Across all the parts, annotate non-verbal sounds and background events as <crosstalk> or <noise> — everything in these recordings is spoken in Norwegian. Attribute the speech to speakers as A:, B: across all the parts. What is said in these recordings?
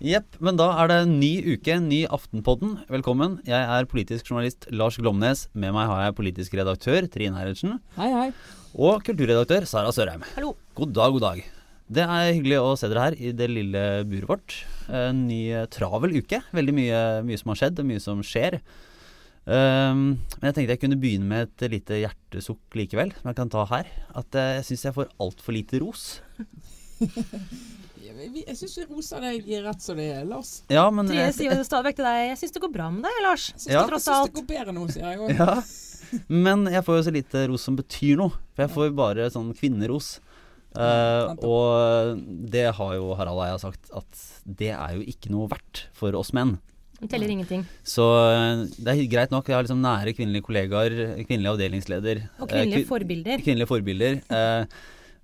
A: Jepp. Men da er det ny uke, ny Aftenpodden. Velkommen. Jeg er politisk journalist Lars Glomnes. Med meg har jeg politisk redaktør Trine Herredsen.
B: Hei, hei.
A: Og kulturredaktør Sara Sørheim.
C: Hallo.
A: God dag, god dag. Det er hyggelig å se dere her i det lille buret vårt. En ny eh, travel uke. Veldig mye, mye som har skjedd, og mye som skjer. Um, men jeg tenkte jeg kunne begynne med et lite hjertesukk likevel, som jeg kan ta her. At eh, jeg syns jeg får altfor lite ros. <laughs>
B: Jeg, vi- jeg syns vi roser deg rett som det er, Lars.
A: Ja, men
C: Trine
A: jeg-
C: sier jo stadig vekk til deg Jeg syns det går bra med deg, Lars.
B: Syns
A: Ja.
B: det,
C: Tross
B: jeg syns det går bedre nå, sier jeg òg.
A: Ja, men jeg får jo så lite ros som betyr noe. For jeg får bare sånn kvinneros.
B: Uh,
A: og det har jo Harald og jeg sagt at det er jo ikke noe verdt for oss menn.
C: Det teller ingenting.
A: Så eh, det er greit nok. Jeg har liksom nære kvinnelige kollegaer, kvinnelig avdelingsleder.
C: Og
A: eh,
C: kvinnelige
A: kvi-
C: forbilder.
A: Kvinnelige forbilder. eh,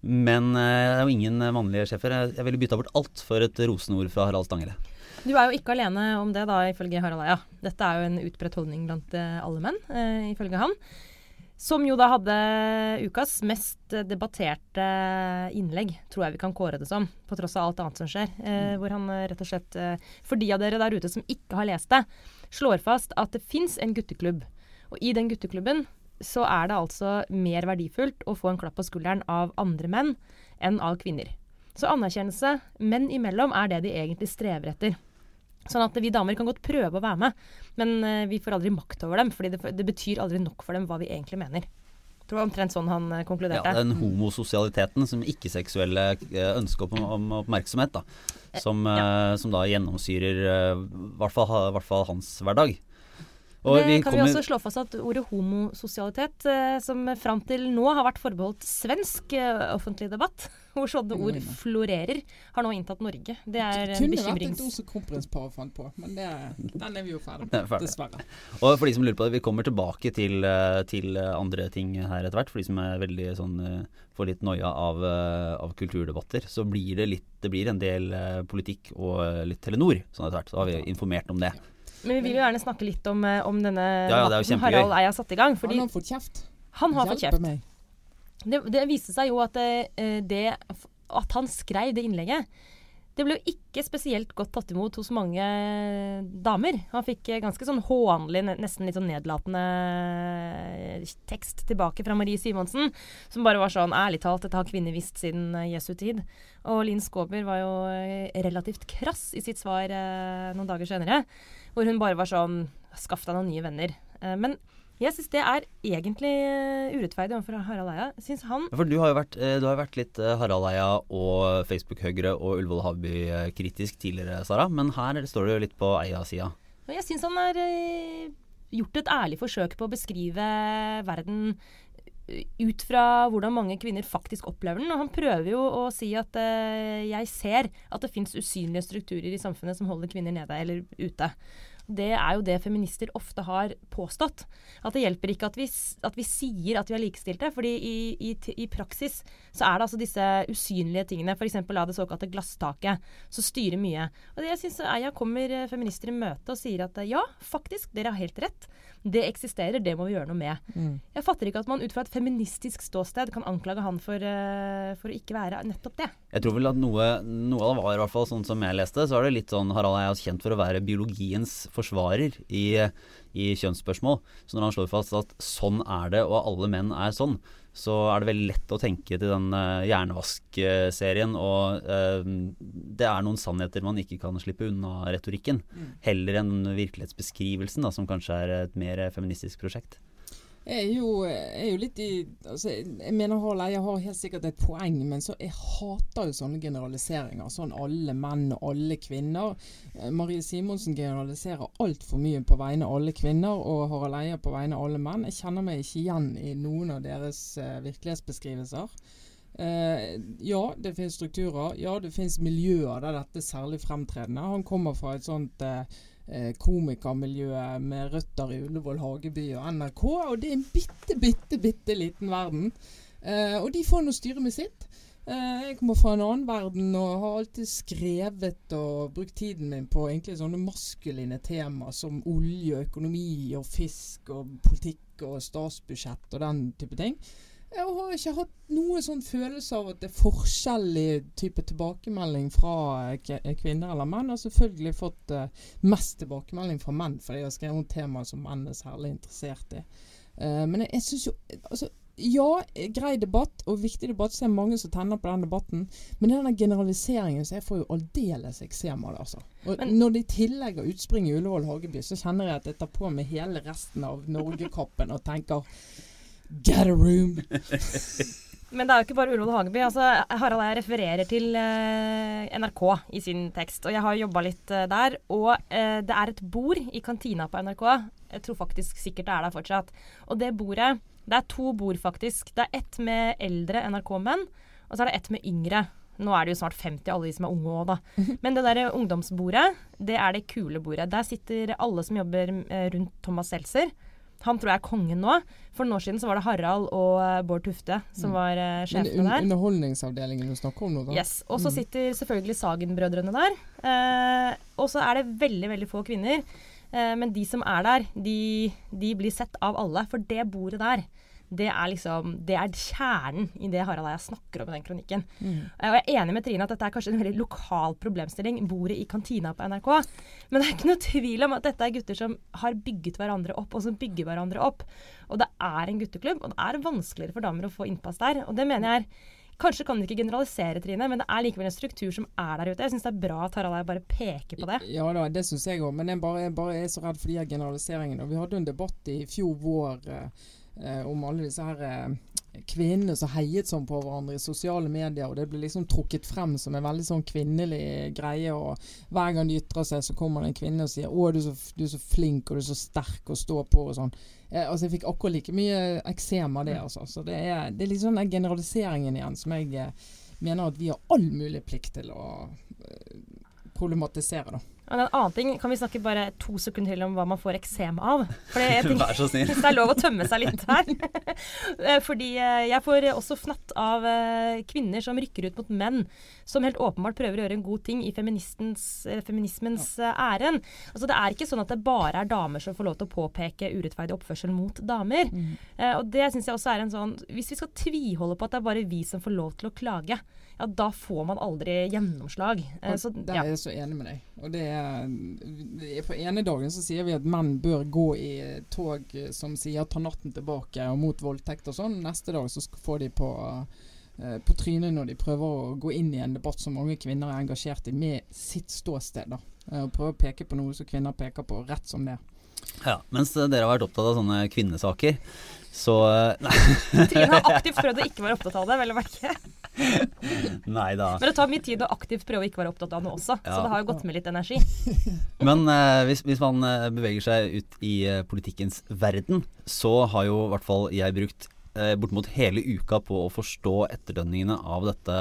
A: men eh, det er jo ingen vanlige sjefer. Jeg, ville bytta bort alt for et rosende ord fra Harald Stangere.
C: Du er jo ikke alene om det, da, ifølge Harald Eia. Dette er jo en utbredt holdning blant eh, alle menn, eh, ifølge han. Som jo da hadde ukas mest eh, debatterte innlegg, tror jeg vi kan kåre det som. På tross av alt annet som skjer. Eh, hvor han eh, rett og slett, eh, for de av dere der ute som ikke har lest det, slår fast at det fins en gutteklubb. Og i den gutteklubben så er det altså mer verdifullt å få en klapp på skulderen av andre menn enn av kvinner. Så anerkjennelse menn imellom er det de egentlig strever etter. Sånn at vi damer kan godt prøve å være med, men eh, vi får aldri makt over dem. fordi det, det betyr aldri nok for dem hva vi egentlig mener. Jeg tror det var omtrent sånn han konkluderte.
A: Ja, den homososialiteten som ikke-seksuelle eh, ønsker om, om oppmerksomhet, da. Som, ja. som da gjennomsyrer eh, i hvert fall hans hverdag. Og
C: det
A: vi
C: kan
A: kommer
C: vi også slå fast at ordet homososialitet, eh, som fram til nå har vært forbeholdt svensk eh, offentlig debatt, <laughs> hvor sånne ord florerer, har nå inntatt Norge. Det er en
B: Kunne vært et
C: bekymrings...
B: ord som kronprinsparet fant på, men det, den er vi jo ferdig <laughs>
A: Det er
B: med,
A: ferdig.
B: dessverre.
A: Og for de som lurer på det, vi kommer tilbake til, eh, til andre ting her etter hvert. For de som er veldig sånn får litt noia av, av kulturdebatter. Så blir det litt Det blir en del politikk og litt Telenor sånn etter hvert. Så har vi informert om det.
C: Men vi vil jo gjerne snakke litt om, eh, om denne
A: Ja, ja,
C: som. Harald Eia satte i gang. Fordi
B: Han har fått kjeft.
C: han har fått kjeft.
B: meg.
C: Det, det viste seg jo at eh, det At han skrev det innlegget det ble jo ikke spesielt godt tatt imot hos mange damer. Han fikk eh, ganske sånn hånlig, nesten litt sånn nedlatende tekst tilbake fra Marie Simonsen, som bare var sånn Ærlig talt, dette har kvinner visst siden Jesu tid. Og Linn Skåber var jo relativt krass i sitt svar eh, noen dager senere, hvor hun bare var sånn Skaff deg noen nye venner. Eh, men jeg syns det er egentlig eh, urettferdig overfor Harald Eia. Syns han
A: For du har jo vært, eh, du har jo vært litt Harald Eia og Facebook-Høyre og Ullevål Havby-kritisk tidligere, Sara. Men her står du jo litt på Eia-sida.
C: Jeg syns han har gjort et ærlig forsøk på å beskrive verden ut fra hvordan mange kvinner faktisk opplever den. Og han prøver jo å si at eh, jeg ser at det fins usynlige strukturer i samfunnet som holder kvinner nede eller ute. Det er jo det feminister ofte har påstått. At det hjelper ikke at vi, at vi sier at vi er likestilte, fordi i, i, i praksis så er det altså disse usynlige tingene, f.eks. av det såkalte glasstaket, som styrer mye. Og det jeg synes Eia kommer eh, feminister i møte og sier at eh, ja, faktisk, dere har helt rett. Det eksisterer, det må vi gjøre noe med.
B: Mm.
C: Jeg fatter ikke at man ut fra et feministisk ståsted kan anklage han for, eh, for å ikke være nettopp det.
A: Jeg tror vel at noe, noe av det var, i hvert fall sånn som jeg leste, så er det litt sånn Harald Eia er kjent for å være biologiens forsvarer i, i kjønnsspørsmål. Så når han slår fast at sånn er det, og alle menn er sånn, så er det veldig lett å tenke til den uh, Hjernevask-serien, og uh, det er noen sannheter man ikke kan slippe unna retorikken. Heller enn virkelighetsbeskrivelsen, da, som kanskje er et mer feministisk prosjekt.
B: Jeg er jo, jeg er jo litt i altså, Jeg mener Harald Eia har helt sikkert et poeng, men så jeg hater jo sånne generaliseringer. Sånn alle menn og alle kvinner. Eh, Marie Simonsen generaliserer altfor mye på vegne av alle kvinner, og Harald Eia på vegne av alle menn. Jeg kjenner meg ikke igjen i noen av deres uh, virkelighetsbeskrivelser. Eh, ja, det finnes strukturer. Ja, det finnes miljøer der dette er særlig fremtredende. Han kommer fra et sånt eh, komikermiljø med røtter i Ullevål Hageby og NRK, og det er en bitte, bitte, bitte liten verden. Eh, og de får nå styre med sitt. Eh, jeg kommer fra en annen verden og har alltid skrevet og brukt tiden min på egentlig sånne maskuline tema som olje, økonomi og fisk og politikk og statsbudsjett og den type ting. Jeg har ikke hatt noe sånn følelse av at det er forskjellig type tilbakemelding fra eh, kvinner eller menn. Jeg har selvfølgelig fått uh, mest tilbakemelding fra menn, fordi jeg har skrevet om temaer som menn er særlig interessert i. Uh, men jeg, jeg syns jo altså, Ja, grei debatt, og viktig debatt. Så er det mange som tenner på den debatten. Men denne generaliseringen så jeg får jo aldeles eksem av det, altså. Og men, når det i tillegg har utspring i Ullevål Hageby, så kjenner jeg at jeg tar på meg hele resten av norgekappen og tenker Get a room! <laughs>
C: Men det er jo ikke bare Ullevål Hageby. Altså, Harald jeg refererer til uh, NRK i sin tekst. Og jeg har jobba litt uh, der. Og uh, det er et bord i kantina på NRK. Jeg tror faktisk sikkert det er der fortsatt. Og det bordet Det er to bord, faktisk. Det er ett med eldre NRK-menn, og så er det ett med yngre. Nå er det jo snart 50, alle de som er unge òg, da. Men det der ungdomsbordet, det er det kule bordet. Der sitter alle som jobber rundt Thomas Seltzer. Han tror jeg er kongen nå. For noen år siden så var det Harald og uh, Bård Tufte som mm. var uh, sjefene
B: un
C: der.
B: Underholdningsavdelingen du snakker om nå, da?
C: Yes. Og så mm. sitter selvfølgelig Sagen-brødrene der. Uh, og så er det veldig, veldig få kvinner. men de som er der, de, de blir sett av alle. For det bordet der, det er liksom Det er kjernen i det Harald og jeg snakker om i den kronikken. Mm. Og jeg er enig med Trine at dette er kanskje en veldig lokal problemstilling, bordet i kantina på NRK. Men det er ikke noe tvil om at dette er gutter som har bygget hverandre opp, og som bygger hverandre opp. Og det er en gutteklubb, og det er vanskeligere for damer å få innpass der. Og det mener jeg er Kanskje kan du ikke generalisere, Trine, men det er likevel en struktur som er der ute. Jeg syns det er bra at Harald jeg bare peker på det.
B: Ja da, det syns jeg òg, men jeg bare, jeg bare, er så redd for de her generaliseringene. Og vi hadde en debatt i fjor vår eh, om alle disse her eh, kvinnene som heiet sånn på hverandre i sosiale medier. og Det blir liksom trukket frem som en veldig sånn kvinnelig greie. og Hver gang de ytrer seg, så kommer det en kvinne og sier 'Å, du er, så, du er så flink og du er så sterk og står på' og sånn. Eh, altså Jeg fikk akkurat like mye eksem av det. altså. Så det er, det er liksom den generaliseringen igjen som jeg eh, mener at vi har all mulig plikt til å eh, problematisere. da.
C: Og en annen ting, Kan vi snakke bare to sekunder til om hva man får eksem av? <laughs>
A: Vær så snill.
C: Hvis <laughs> det er lov å tømme seg litt her. <laughs> Eh, fordi eh, jeg får også fnatt av eh, kvinner som rykker ut mot menn som helt åpenbart prøver å gjøre en god ting i feminismens ja. æren. Altså, det er ikke sånn at det bare er damer som får lov til å påpeke urettferdig oppførsel mot damer. Mm. og det syns jeg også er en sånn Hvis vi skal tviholde på at det er bare vi som får lov til å klage, ja, da får man aldri gjennomslag.
B: Eh, så, Der er jeg så enig med deg. Og det er, På ene dagen så sier vi at menn bør gå i tog som sier 'ta natten tilbake' og mot voldtekt og sånn. Neste dag så får de på, uh, på trynet når de prøver å gå inn i en debatt som mange kvinner er engasjert i, med sitt ståsted. da. Uh, og prøver å peke på noe som kvinner peker på, rett som det.
A: Ja, Mens dere har vært opptatt av sånne kvinnesaker, så
C: Trine <laughs> har aktivt prøvd å ikke være opptatt av det, vel å merke. <laughs>
A: Nei da.
C: Men det tar mye tid å aktivt prøve å ikke være opptatt av noe også, ja. så det har jo gått med litt energi. <laughs>
A: Men uh, hvis, hvis, man uh, beveger seg ut i uh, politikkens verden, så har jo i hvert fall jeg brukt bortimot hele uka på å forstå etterdønningene av dette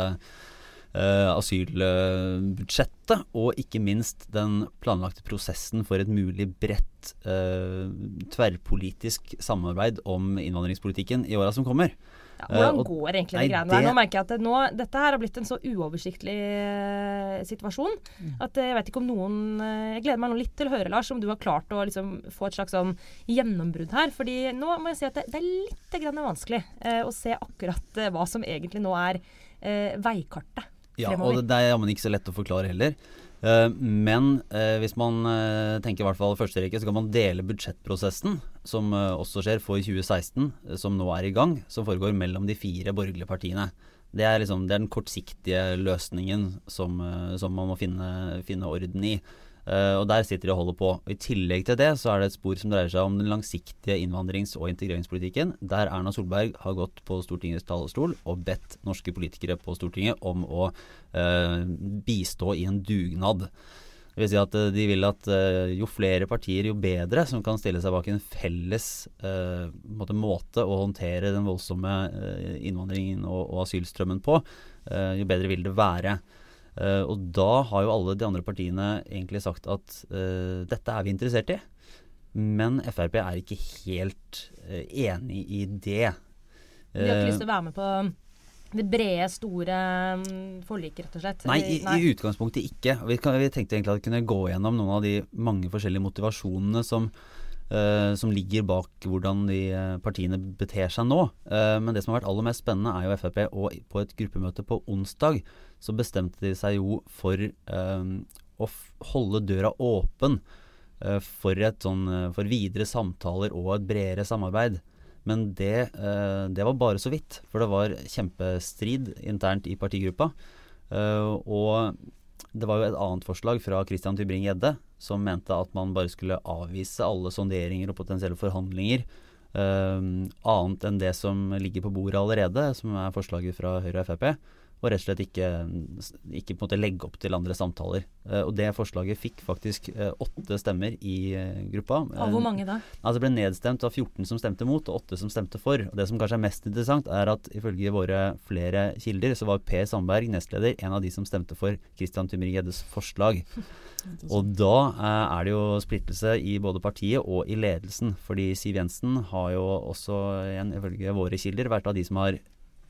A: asylbudsjettet, og ikke minst den planlagte prosessen for et mulig bredt uh, tverrpolitisk samarbeid om innvandringspolitikken i åra som kommer.
C: Ja, hvordan uh, går egentlig de greiene der? Nå merker jeg at det, nå, dette her har blitt en så uoversiktlig situasjon mm. at jeg vet ikke om noen Jeg gleder meg nå litt til å høre, Lars, om du har klart å liksom, få et slags sånn gjennombrudd her. fordi nå må jeg si at det, det er litt vanskelig å se akkurat hva som egentlig nå er veikartet.
A: Ja, og det, er jammen ikke så lett å forklare heller. Uh, men uh, hvis man uh, tenker i hvert fall første rekke, så kan man dele budsjettprosessen, som også skjer for 2016, som nå er i gang, som foregår mellom de fire borgerlige partiene. Det er, liksom, det er den kortsiktige løsningen som, som man må finne, finne orden i. Uh, og Der sitter de og holder på. Og I tillegg til det så er det et spor som dreier seg om den langsiktige innvandrings- og integreringspolitikken, der Erna Solberg har gått på Stortingets talerstol og bedt norske politikere på Stortinget om å uh, bistå i en dugnad. Det vil si at uh, De vil at jo flere partier, jo bedre, som kan stille seg bak en felles måte, å håndtere den voldsomme innvandringen og, og asylstrømmen på, jo bedre vil det være. Uh, og da har jo alle de andre partiene egentlig sagt at uh, dette er vi interessert i. Men Frp er ikke helt uh, enig i det.
C: De har ikke lyst til å være med på det brede, store um, forliket, rett og slett?
A: Nei, i, nei. i utgangspunktet ikke. Vi, kan, vi, tenkte egentlig at vi kunne gå gjennom noen av de mange forskjellige motivasjonene som som ligger bak hvordan de partiene beter seg nå. Men det som har vært aller mest spennende, er jo Frp. Og på et gruppemøte på onsdag så bestemte de seg jo for å holde døra åpen for, sånn, for, videre samtaler og et bredere samarbeid. Men det, det, var bare så vidt. For det var kjempestrid internt i partigruppa. og det var jo et annet forslag fra Christian Tybring-Gjedde som mente at man bare skulle avvise alle sonderinger og potensielle forhandlinger. Uh, annet enn det som ligger på bordet allerede, som er forslaget fra Høyre og Frp og rett og slett ikke, ikke på en måte legge opp til andre samtaler. Uh, og Det forslaget fikk faktisk uh, åtte stemmer i uh, gruppa.
C: Av hvor mange da?
A: Altså Det ble nedstemt av 14 som stemte mot, og 8 som stemte for. Og Det som kanskje er mest interessant, er at ifølge våre flere kilder, så var Per Sandberg, nestleder, en av de som stemte for Christian Tymring-Gjeddes forslag. <laughs> Og da er det jo splittelse i både partiet og i ledelsen. Fordi Siv Jensen har jo også, ifølge våre kilder, vært av de som har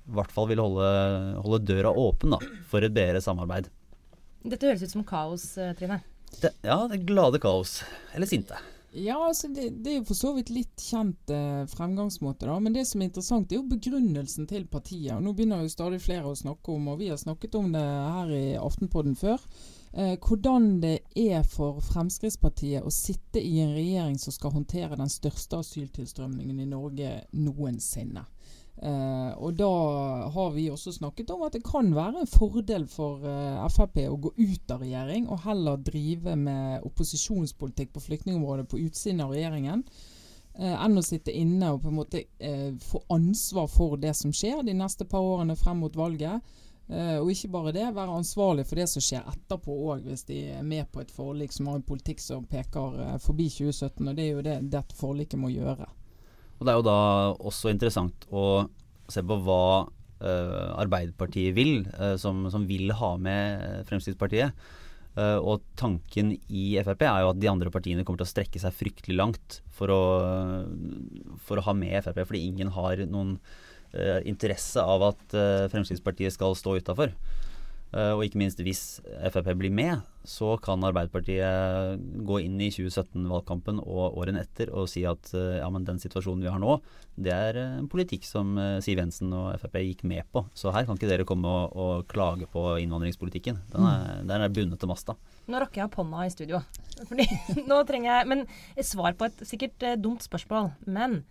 A: i hvert fall vil holde, holde døra åpen da, for et bedre samarbeid.
C: Dette høres ut som kaos, eh, Trine.
A: Det, ja, det glade kaos. Eller sinte.
B: Ja, altså det, det, er jo for så vidt litt kjent eh, fremgangsmåte, da. Men det som er interessant, er jo begrunnelsen til partiet. Og Nå begynner jo stadig flere å snakke om, og vi har snakket om det her i Aftenpodden før, eh, hvordan det er for Fremskrittspartiet å sitte i en regjering som skal håndtere den største asyltilstrømningen i Norge noensinne. Uh, og da har vi også snakket om at det kan være en fordel for uh, Frp å gå ut av regjering og heller drive med opposisjonspolitikk på flyktningområdet på utsiden av regjeringen. Uh, enn å sitte inne og på en måte få ansvar for det som skjer de neste par årene frem mot valget. og ikke bare det, være ansvarlig for det som skjer etterpå òg, hvis de er med på et forlik som har en politikk som peker forbi 2017. Og det er jo det dette forliket må gjøre.
A: Og Det er jo da også interessant å se på hva uh, Arbeiderpartiet vil, uh, som, som, vil ha med Fremskrittspartiet. Uh, og tanken i Frp er jo at de andre partiene kommer til å strekke seg fryktelig langt for å, for å ha med Frp, fordi ingen har noen interesse av at Fremskrittspartiet skal stå utafor. Eh, og ikke minst hvis Frp blir med, så kan Arbeiderpartiet gå inn i 2017-valgkampen og årene etter og si at eh, ja, men den situasjonen vi har nå, det er en politikk som eh, Siv Jensen og Frp gikk med på. Så her kan ikke dere komme og, og klage på innvandringspolitikken. Den er, mm. den er bundet til masta.
C: Nå rakker jeg opp hånda i studio. <laughs> Fordi nå trenger jeg Men et svar på et sikkert dumt spørsmål. Men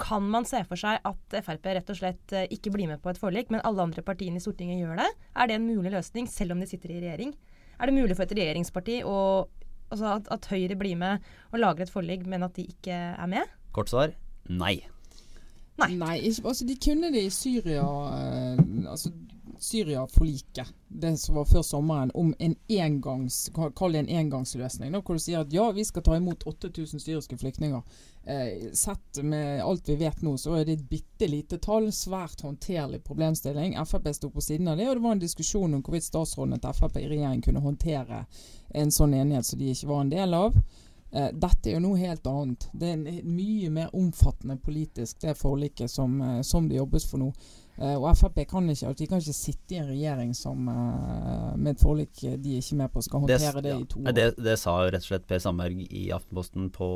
C: kan man se for seg at Frp rett og slett eh, ikke blir med på et forlik, men alle andre partiene i Stortinget gjør det? Er det en mulig løsning, selv om de sitter i regjering? Er det mulig for et regjeringsparti å, altså at, at, Høyre blir med og lager et forlik, men at de ikke er med?
A: Kort svar nei.
B: Nei. nei ikke, altså de kunne det i Syria. Eh, altså Syria-forliket, det som var før sommeren, om en engangs, kall det en engangsløsning. Da, hvor du sier at ja, vi skal ta imot 8000 syriske flyktninger. Eh, sett med alt vi vet nå, så er det et bitte lite tall. Svært håndterlig problemstilling. Frp sto på siden av det, og det var en diskusjon om hvorvidt statsrådene til Frp i regjering kunne håndtere en sånn enighet som de ikke var en del av. Eh, dette er jo noe helt annet. Det er en mye mer omfattende politisk, det forliket som, eh, som det jobbes for nå. Uh, og Frp kan ikke, de kan ikke sitte i en regjering som uh, med et forlik de er ikke med på, skal håndtere det, det i to år.
A: Det, det, sa rett og slett Per Sandberg i Aftenposten på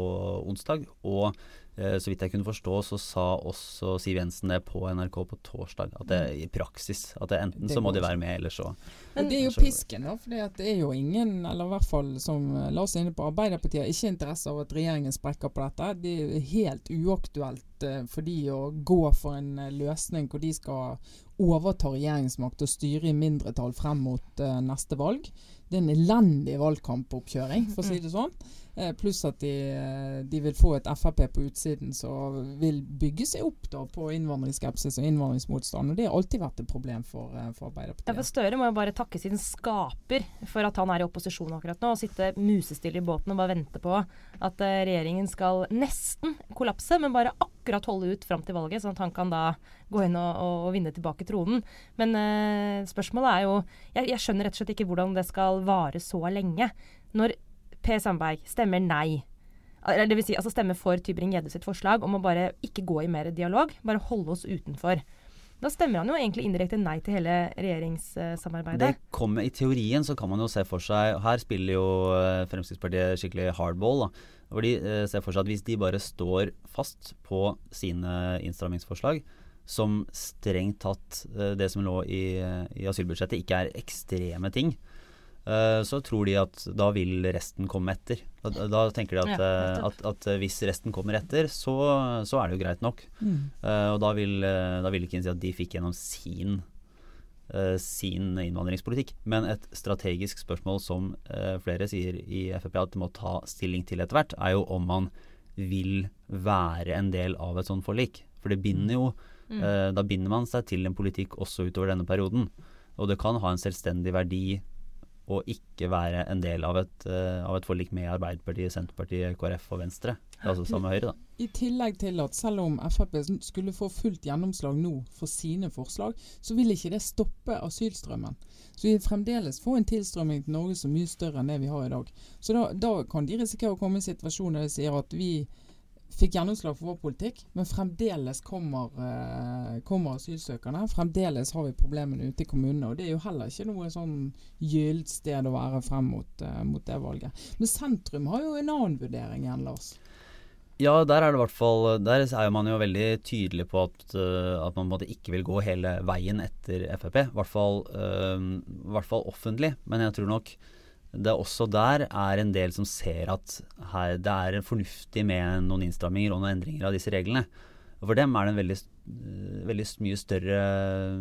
A: onsdag. Og så vidt jeg kunne forstå, så sa også Siv Jensen det på NRK på torsdag. At det i praksis at det enten det så må de være med, eller så
B: Men det er jo pisken, da. For det er jo ingen, eller i hvert fall som Lars er inne på, Arbeiderpartiet har ikke interesse av at regjeringen sprekker på dette. Det er helt uaktuelt Eh, for de å gå for en eh, løsning hvor de skal overta regjeringsmakt og styrer i mindretall frem mot uh, neste valg. Det er en elendig valgkampoppkjøring, for å si det sånn. Eh, pluss at de, eh, de, vil få et Frp på utsiden som vil bygge seg opp da på innvandringsskepsis og innvandringsmotstand. Og det har alltid vært et problem for, for Arbeiderpartiet.
C: Ja, for Støre må jo bare takke sin skaper for at han er i opposisjon akkurat nå, og sitte musestille i båten og bare vente på at regjeringen skal nesten kollapse, men bare akkurat holde ut fram til valget, sånn at han kan da gå inn og, og, vinne tilbake tronen. Men eh, spørsmålet er jo jeg, jeg skjønner rett og slett ikke hvordan det skal vare så lenge. Når Per Sandberg stemmer nei. Eller vil si, altså stemmer for Tybring-Gjedde sitt forslag om å bare ikke gå i mer dialog, bare holde oss utenfor. Da stemmer han jo egentlig indirekte nei til hele regjeringssamarbeidet.
A: Det kommer I teorien så kan man jo se for seg Her spiller jo eh, Fremskrittspartiet skikkelig hardball. da. Hvor de eh, ser for seg at hvis de bare står fast på sine innstrammingsforslag, som strengt tatt eh, det som lå i, i asylbudsjettet, ikke er ekstreme ting, så tror de at da vil resten komme etter. Da, da tenker de at,
C: Ja,
A: eh, at, at hvis resten kommer etter, så, så er det jo greit nok.
B: Mm.
A: Uh, og da vil, eh, da vil ikke si at de fikk gjennom sin, uh, sin innvandringspolitikk. Men et strategisk spørsmål som uh, flere sier i Frp at de må ta stilling til etter hvert, er jo om man vil være en del av et sånt forlik. For det binder jo
C: Mm.
A: eh, Da binder man seg til en politikk også utover denne perioden. Og det kan ha en selvstendig verdi å ikke være en del av et, eh, av et forlik med Arbeiderpartiet, Senterpartiet, KrF og Venstre. Altså sammen med Høyre, da.
B: I tillegg til at selv om Frp skulle få fullt gjennomslag nå for sine forslag, så vil ikke det stoppe asylstrømmen. Så vi vil fremdeles få en tilstrømming til Norge som mye større enn det vi har i dag. Så da, da kan de risikere å komme i en situasjon der de sier at vi fikk gjennomslag for vår politikk, men fremdeles kommer, eh, kommer asylsøkerne. Fremdeles har vi problemene ute i kommunene. og Det er jo heller ikke noe sånn gyllent sted å være frem mot, eh, mot det valget. Men sentrum har jo en annen vurdering igjen, Lars.
A: Ja, der er det hvert fall Der er man jo veldig tydelig på at, øh, at man på en måte ikke vil gå hele veien etter Frp. I hvert fall, øh, hvert fall offentlig. Men jeg tror nok det også der er en del som ser at her, det er fornuftig med noen innstramminger og noen endringer av disse reglene. For dem er det en veldig, øh, veldig mye større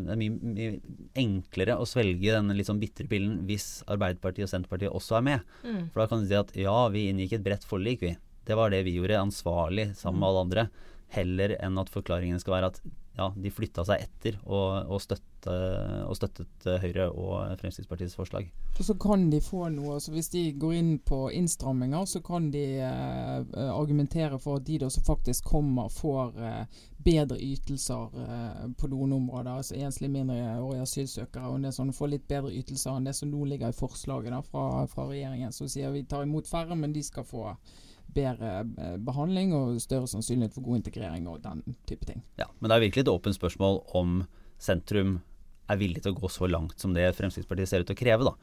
A: Det er mye, mye enklere å svelge denne litt sånn bitre pillen hvis Arbeiderpartiet og Senterpartiet også er med.
C: Mm.
A: For da kan du si at ja, vi inngikk et bredt forlik, vi. Det var det vi gjorde, ansvarlig sammen med alle andre. Heller enn at forklaringen skal være at ja, de flytta seg etter og, og, støtte, og støttet Høyre og Fremskrittspartiets forslag.
B: Og så kan de få noe, altså Hvis de går inn på innstramminger, så kan de eh, eh, argumentere for at de da som faktisk kommer, får eh, bedre ytelser eh, på noen områder. altså Enslige mindreårige asylsøkere. og det sånn, Får litt bedre ytelser enn det som nå ligger i forslaget da, fra, fra regjeringen. Som sier vi tar imot færre, men de skal få bedre eh, behandling og større sannsynlighet for god integrering og den type ting.
A: Ja, men det er virkelig et åpent spørsmål om sentrum er villig til å gå så langt som det Fremskrittspartiet ser ut til å kreve. da.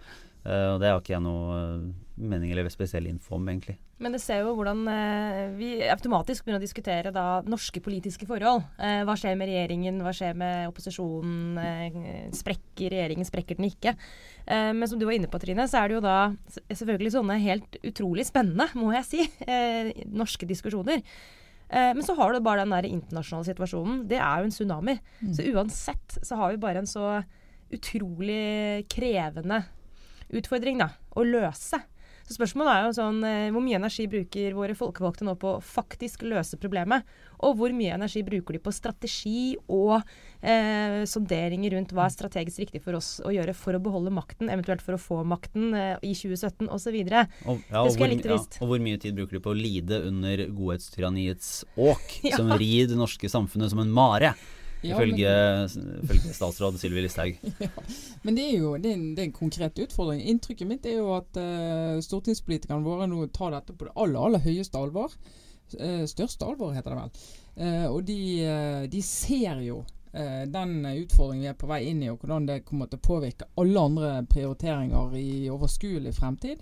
A: Eh, og Det har ikke jeg noe eh, mening eller spesiell info om, egentlig.
C: Men det ser jo hvordan eh, vi automatisk begynner å diskutere da norske politiske forhold. Eh, hva skjer med regjeringen, hva skjer med opposisjonen? Eh, sprekker regjeringen, sprekker den ikke? Eh, men som du var inne på, Trine, så er det jo da selvfølgelig sånne helt utrolig spennende, må jeg si, <laughs> eh, norske diskusjoner. Eh, men så har du bare den der internasjonale situasjonen. Det er jo en tsunami. Så uansett så har vi bare en så utrolig krevende utfordring da, å løse. Så spørsmålet er jo sånn eh, hvor mye energi bruker våre folkevalgte nå på å faktisk løse problemet? Og hvor mye energi bruker de på strategi og eh, sonderinger rundt hva er strategisk riktig for oss å gjøre for å beholde makten, eventuelt for å få makten eh, i 2017 osv.
A: Og, ja,
C: Det
A: og,
C: skulle jeg
A: hvor,
C: likt å
A: ja, og hvor mye tid bruker de på å lide under godhetstyranniets åk, <laughs>
C: Ja.
A: som rir det norske samfunnet som en mare?
B: Ja,
A: Ifølge, ifølge statsråd Sylvi Listhaug. <laughs>
B: Men det er jo det er en, det er en konkret utfordring. Inntrykket mitt er jo at uh, stortingspolitikerne våre nå tar dette på det aller, aller høyeste alvor. Uh, største alvor, heter det vel. Uh, og de, de ser jo den utfordringen vi er på vei inn i, og hvordan det kommer til å påvirke alle andre prioriteringer i overskuelig fremtid.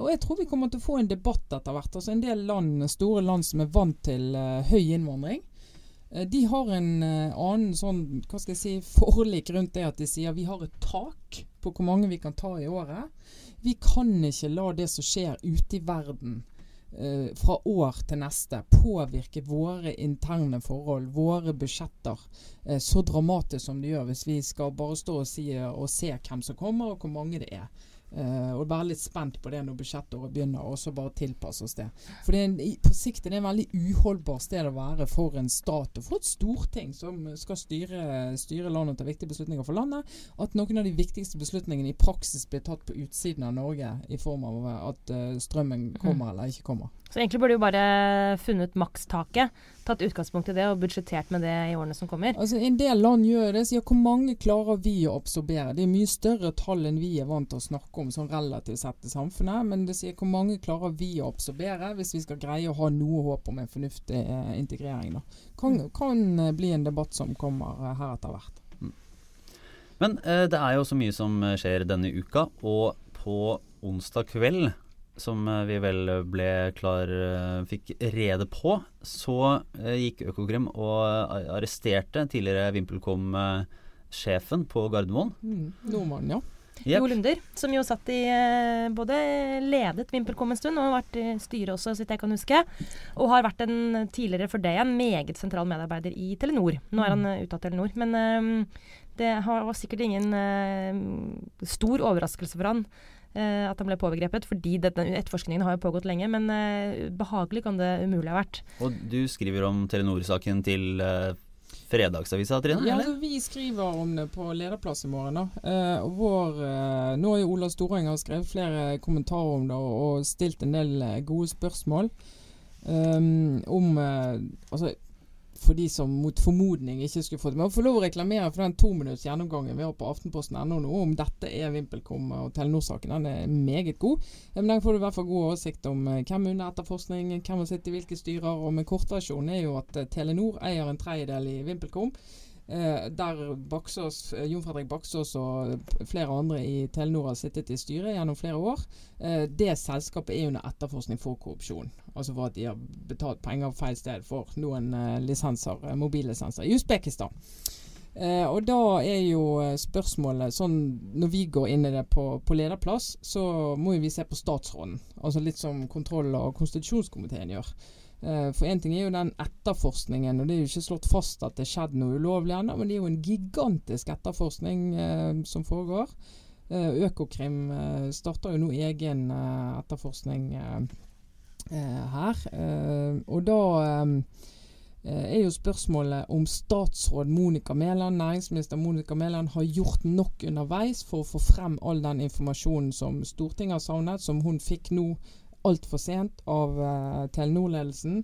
B: Og jeg tror vi kommer til å få en debatt etter hvert. Altså En del land, store land som er vant til høy innvandring, De har en eh, annen sånn, hva skal jeg si, forlik rundt det at de sier vi har et tak på hvor mange vi kan ta i året. Vi kan ikke la det som skjer ute i verden eh, fra år til neste påvirke våre interne forhold, våre budsjetter, eh, så dramatisk som det gjør hvis vi skal bare stå og, si, og se hvem som kommer og hvor mange det er. Eh, og være litt spent på det når budsjettåret begynner, og så bare tilpasse oss det. For det er en, på sikt er det en veldig uholdbar sted å være for en stat og for et storting som skal styre, styre landet og ta viktige beslutninger for landet. At noen av de viktigste beslutningene i praksis blir tatt på utsiden av Norge i form av at uh, strømmen kommer eller ikke kommer.
C: Så egentlig burde vi bare funnet makstaket, tatt utgangspunkt i det og budsjettert med det i årene som kommer.
B: Altså En del land gjør det. Sier hvor mange klarer vi å absorbere? Det er mye større tall enn vi er vant til å snakke om sånn relativt sett i samfunnet. Men det sier hvor mange klarer vi å absorbere hvis vi skal greie å ha noe håp om en fornuftig eh, integrering. da. Kan, kan eh, bli en debatt som kommer eh, her etter hvert.
A: Men eh, det er jo så mye som eh, skjer denne uka, og på onsdag kveld som eh, vi vel ble klar eh, fikk rede på, så eh, gikk Økokrim og arresterte tidligere VimpelCom-sjefen på Gardermoen.
B: Mm, nordmann, ja.
C: Yep. Jo Lunder, som jo satt i både ledet VimpelCom en stund og har vært i styret også, så vidt jeg kan huske. Og har vært en tidligere for det en meget sentral medarbeider i Telenor. Nå er han ute av Telenor, men um, det var sikkert ingen uh, stor overraskelse for han at han ble påbegrepet, fordi denne etterforskningen har jo pågått lenge. Men uh, behagelig kan det umulig ha vært.
A: Og du skriver om Telenor-saken til Fredagsavisa, Trine?
B: Ja, altså, vi skriver om det på lederplass i morgen. da. vår, nå har jo Ola Storeng skrevet flere kommentarer om det og, og stilt en del gode spørsmål. Um, om altså for de som mot formodning ikke skulle fått med. Få lov å reklamere for den tominutts gjennomgangen vi har på aftenposten.no nå om dette er VimpelCom og Telenor-saken. Den er meget god. Men den får du i hvert fall god oversikt om eh, hvem under etterforskning, hvem har sittet i hvilke styrer. Og med kortversjonen er jo at eh, Telenor eier en tredjedel i VimpelCom. Eh, der Baksås, eh, Jon Fredrik Baksås og flere andre i Telenor har sittet i styret gjennom flere år. Eh, det selskapet er under etterforskning for korrupsjon. Altså for at de har betalt penger feil sted for noen lisenser, mobillisenser i Usbekistan. Eh, og da er jo spørsmålet sånn Når vi går inn i det på, på lederplass, så må vi se på statsråden. Altså litt som kontroll- og konstitusjonskomiteen gjør. Eh, for én ting er jo den etterforskningen, og det er jo ikke slått fast at det skjedde noe ulovlig ennå, men det er jo en gigantisk etterforskning eh, som foregår. Eh, Økokrim eh, starter jo nå egen eh, etterforskning eh, her. og da er jo spørsmålet om statsråd Monica Mæland, næringsminister Monica Mæland, har gjort nok underveis for å få frem all den informasjonen som Stortinget har savnet, som hun fikk nå altfor sent av uh, Telenor-ledelsen.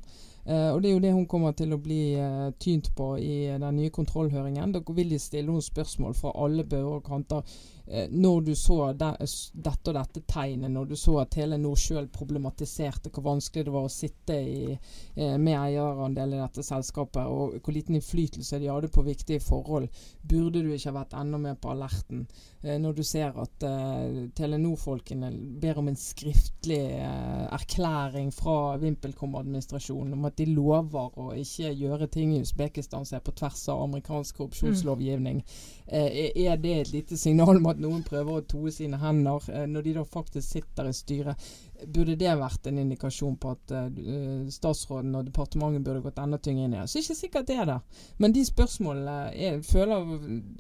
B: Uh, og Det er jo det hun kommer til å bli uh, tynt på i den nye kontrollhøringen. Da vil de stille noen spørsmål fra alle bøyer og kanter Eh, når du så de, dette og dette tegnet, når du så at Telenor sjøl problematiserte hvor vanskelig det var å sitte i, eh, med eierandel i dette selskapet, og hvor liten innflytelse de hadde på viktige forhold, burde du ikke ha vært enda mer på alerten. Eh, når du ser at eh, Telenor-folkene ber om en skriftlig eh, erklæring fra VimpelCom-administrasjonen om at de lover å ikke gjøre ting i Usbekistan som er på tvers av amerikansk korrupsjonslovgivning. Mm. Er det et lite signal om at noen prøver å toe sine hender, eh, når de da faktisk sitter i styret? Burde det vært en indikasjon på at uh, statsråden og departementet burde gått enda tyngre inn i det. Så er ikke sikkert det er det. Men de spørsmålene er, føler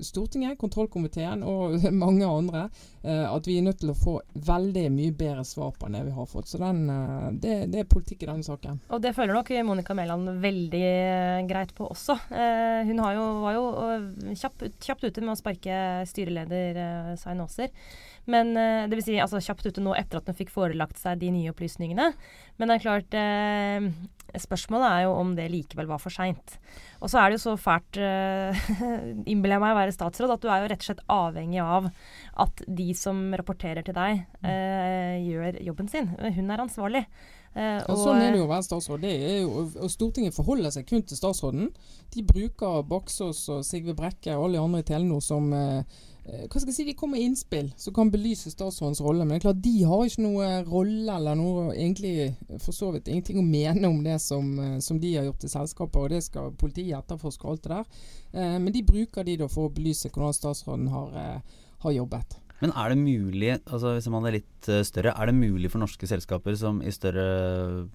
B: Stortinget, kontrollkomiteen og <laughs> mange andre uh, at vi er nødt til å få veldig mye bedre svar på enn det vi har fått. Så den, uh, det, det, er politikk i denne saken.
C: Og det føler nok Monica Mæland veldig greit på også. hun jo, var jo kjapt, kjapt ute med å sparke styreleder Svein Aaser. Men eh, det vil si altså, kjapt ute nå etter at hun fikk forelagt seg de nye opplysningene. Men det er klart eh, Spørsmålet er jo om det likevel var for seint. Og så er det jo så fælt, eh, <laughs> innbiller jeg meg å være statsråd, at du er jo rett og slett avhengig av at de som rapporterer til deg, eh, gjør jobben sin. Hun er ansvarlig.
B: Og ja, sånn er det jo å være statsråd. Jo, og Stortinget forholder seg kun til statsråden. De bruker Baksås og Sigve Brekke og alle de andre i Telenor som Eh, hva skal jeg si, De kommer med innspill som kan belyse statsrådens rolle. Men det er klart de har ikke noe rolle eller noe egentlig for så vidt ingenting å mene om det som, eh, som de har gjort til selskapet. Og det skal politiet etterforske og alt det der. Eh, men de bruker de da for å belyse hvordan statsråden har, har jobbet.
A: Men er det mulig, altså hvis man er litt større, er det mulig for norske selskaper som i større,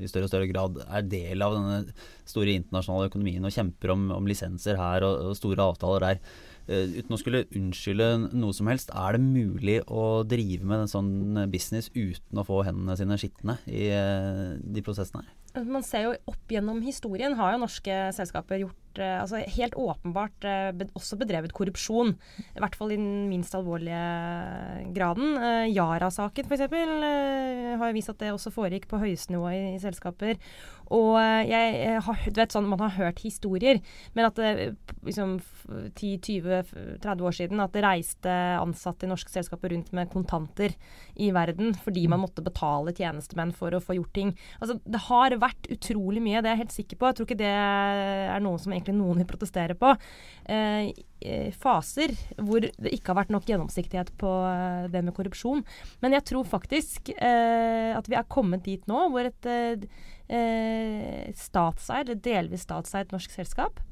A: i større og større grad er del av denne store internasjonale økonomien og kjemper om, om lisenser her og, og store avtaler der, Eh, uten å skulle unnskylde noe som helst, er det mulig å drive med en sånn business uten å få hendene sine skitne i eh, de prosessene her?
C: Man ser jo opp gjennom historien har jo norske selskaper gjort eh, altså helt åpenbart også bedrevet korrupsjon. I hvert fall i den minst alvorlige graden. Yara-saken f.eks. har vist at det også foregikk på høyeste nivå i, i selskaper. Og eh, jeg har, du vet sånn, Man har hørt historier, men at det liksom 10-20-30 år siden at det reiste ansatte i norske selskaper rundt med kontanter i verden fordi man måtte betale tjenestemenn for å få gjort ting. Altså, Det har vært utrolig mye, det er jeg helt sikker på. Jeg tror ikke det er noe som egentlig noen vil protestere på. Eh, faser hvor det ikke har vært nok gjennomsiktighet på eh, det med korrupsjon. Men jeg tror faktisk eh, at vi er kommet dit nå hvor et eh, statseid, delvis statseid norsk selskap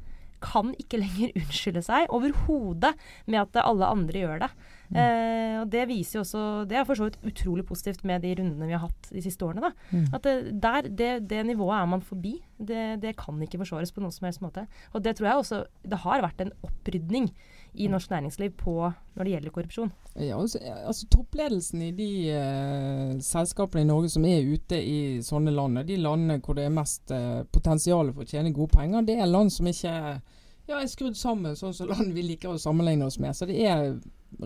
C: kan ikke lenger <laughs> unnskylde seg overhodet med at alle andre gjør det. Mm. Eh, og Det viser jo også, det er for så vidt utrolig positivt med de rundene vi har hatt de siste årene. da. Mm. At det, der, det, det, nivået er man forbi. Det, det, kan ikke forsvares på noen som helst måte. Og det tror jeg også Det har vært en opprydning i norsk næringsliv på når det gjelder korrupsjon.
B: Ja, altså, altså Toppledelsen i de uh, selskapene i Norge som er ute i sånne land, de landene hvor det er mest uh, potensial for å tjene gode penger, det er land som ikke ja, er skrudd sammen sånn som land vi liker å sammenligne oss med. Så det er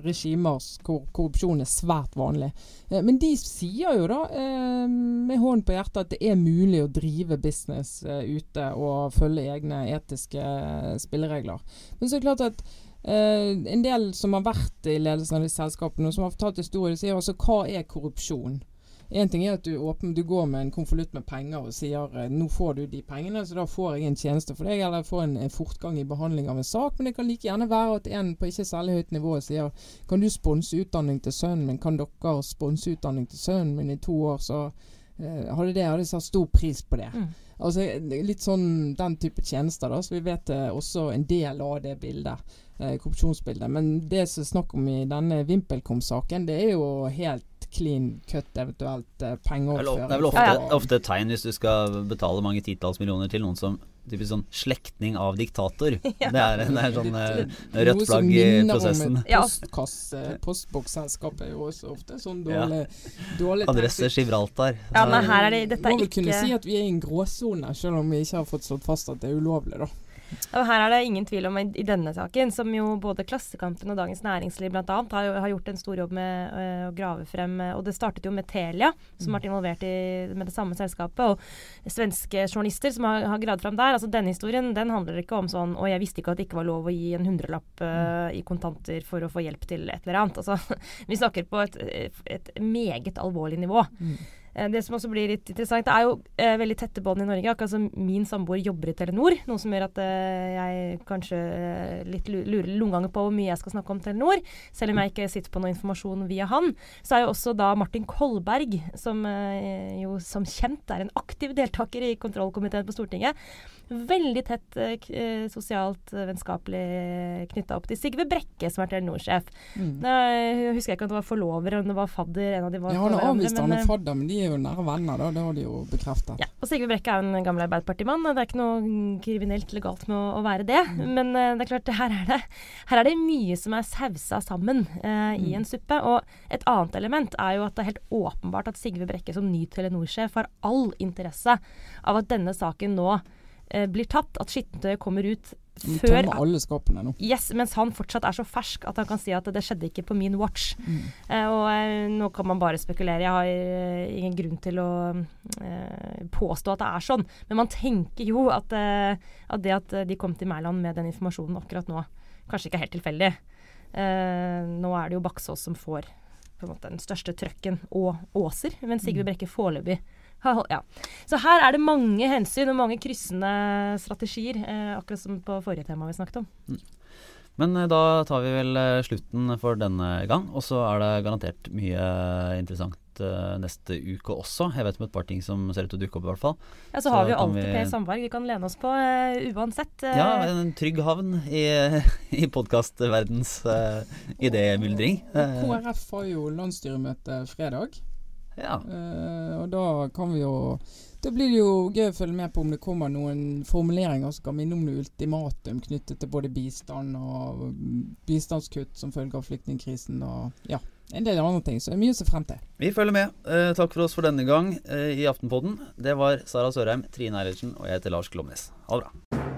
B: regimer hvor korrupsjon er svært vanlig. Eh, men de sier jo da, eh, med hånden på hjertet, at det er mulig å drive business eh, ute og følge egne etiske spilleregler. Men så er det klart at en del som har vært i ledelsen av disse selskapene, og som har fortalt historier, sier altså hva er korrupsjon? Én ting er at du, åpner, du, går med en konvolutt med penger og sier uh, nå får du de pengene, så da får jeg en tjeneste for deg, eller får en, en, fortgang i behandling av en sak. Men det kan like gjerne være at en på ikke særlig høyt nivå sier kan du sponse utdanning til sønnen min, kan dere sponse utdanning til sønnen min i to år, så eh, hadde det hadde satt stor pris på det. Mm. Altså Litt sånn den type tjenester, da. Så vi vet eh, også en del av det bildet eh, korrupsjonsbildet. Men det som er snakk om i denne VimpelCom-saken, det er jo helt clean cut, eventuelt uh, pengeoverføring.
A: Det er vel ofte, ofte, et tegn hvis du skal betale mange titalls millioner til noen som typisk sånn slektning av diktator. <laughs> Ja. Det, er, det er sånn uh, rødt flagg i prosessen. <laughs>
B: Noe som postboksselskap er jo også ofte sånn dårlig, ja. dårlig <laughs>
A: Adresse Gibraltar.
C: Ja, men her er det, dette
B: er ikke Må vel kunne si at vi er i en gråsone, selv om vi ikke har fått slått fast at det er ulovlig, da.
C: Og her er det ingen tvil om i, denne saken, som jo både Klassekampen og Dagens Næringsliv bl.a. Har, har gjort en stor jobb med øh, å grave frem uh, Og det startet jo med Telia, som har vært involvert i, med det samme selskapet, og svenske journalister som har, har gravd frem der. Altså Denne historien den handler ikke om sånn Og jeg visste ikke at det ikke var lov å gi en hundrelapp øh, i kontanter for å få hjelp til et eller annet. Altså, <laughs> vi snakker på et, et meget alvorlig nivå. Mm. Eh, det som også blir litt interessant, det er jo eh, veldig tette bånd i Norge. Akkurat som min samboer jobber i Telenor, noe som gjør at eh, jeg kanskje eh, litt lurer noen på hvor mye jeg skal snakke om Telenor. Selv om jeg ikke sitter på noe informasjon via han. Så er jo også da Martin Kolberg, som eh, jo som kjent er en aktiv deltaker i kontrollkomiteen på Stortinget, veldig tett eh, sosialt vennskapelig knytta opp til Sigve Brekke, som er Telenor-sjef. Mm. Jeg husker ikke om det var forlover, om det var fadder. En av de var
B: ja, han har avvist han er fadder, men de er jo nære venner, da. Det har de jo bekreftet.
C: Ja, og Sigve Brekke er jo en gammel Arbeiderpartimann. Det er ikke noe kriminelt eller galt med å, å være det. Mm. Men uh, det er klart, her er det, her er det mye som er sausa sammen uh, i mm. en suppe. Og et annet element er jo at det er helt åpenbart at Sigve Brekke som ny Telenor-sjef har all interesse av at denne saken nå blir tatt. At skittentøyet kommer ut
B: før tømmer alle skapene nå.
C: Yes, mens han fortsatt er så fersk at han kan si at det skjedde ikke på min watch. Mm. Eh, og eh, nå kan man bare spekulere. Jeg har eh, ingen grunn til å påstå at det er sånn. Men man tenker jo at, at det at de kom til Mæland med den informasjonen akkurat nå, kanskje ikke er helt tilfeldig. nå er det jo Baksås som får på en måte den største trøkken, og Åser. Men Sigve mm. Brekke foreløpig ja. Så her er det mange hensyn og mange kryssende strategier, eh, akkurat som på forrige tema vi snakket om. Mm.
A: Men eh, da tar vi vel eh, slutten for denne gang, og så er det garantert mye interessant uh, neste uke også. Jeg vet om et par ting som ser ut til å dukke opp, i hvert fall.
C: Ja, så, så har vi jo alltid vi... Per Sandberg vi kan lene oss på uansett.
A: Ja, en trygg havn i, <laughs> i podkastverdens uh, idémyldring.
B: KrF har jo landsstyremøte fredag.
A: Ja.
B: Uh, og da kan vi jo Da blir det jo gøy å følge med på om det kommer noen formuleringer som kan minne om noe ultimatum knyttet til både bistand og bistandskutt som følge av flyktningkrisen og ja, en del andre ting. Så det er mye å se frem til.
A: Vi følger med. Uh, takk for oss for denne gang uh, i Aftenpodden. Det var Sara Sørheim, Trine Eilertsen og jeg heter Lars Klomnes. Ha det bra.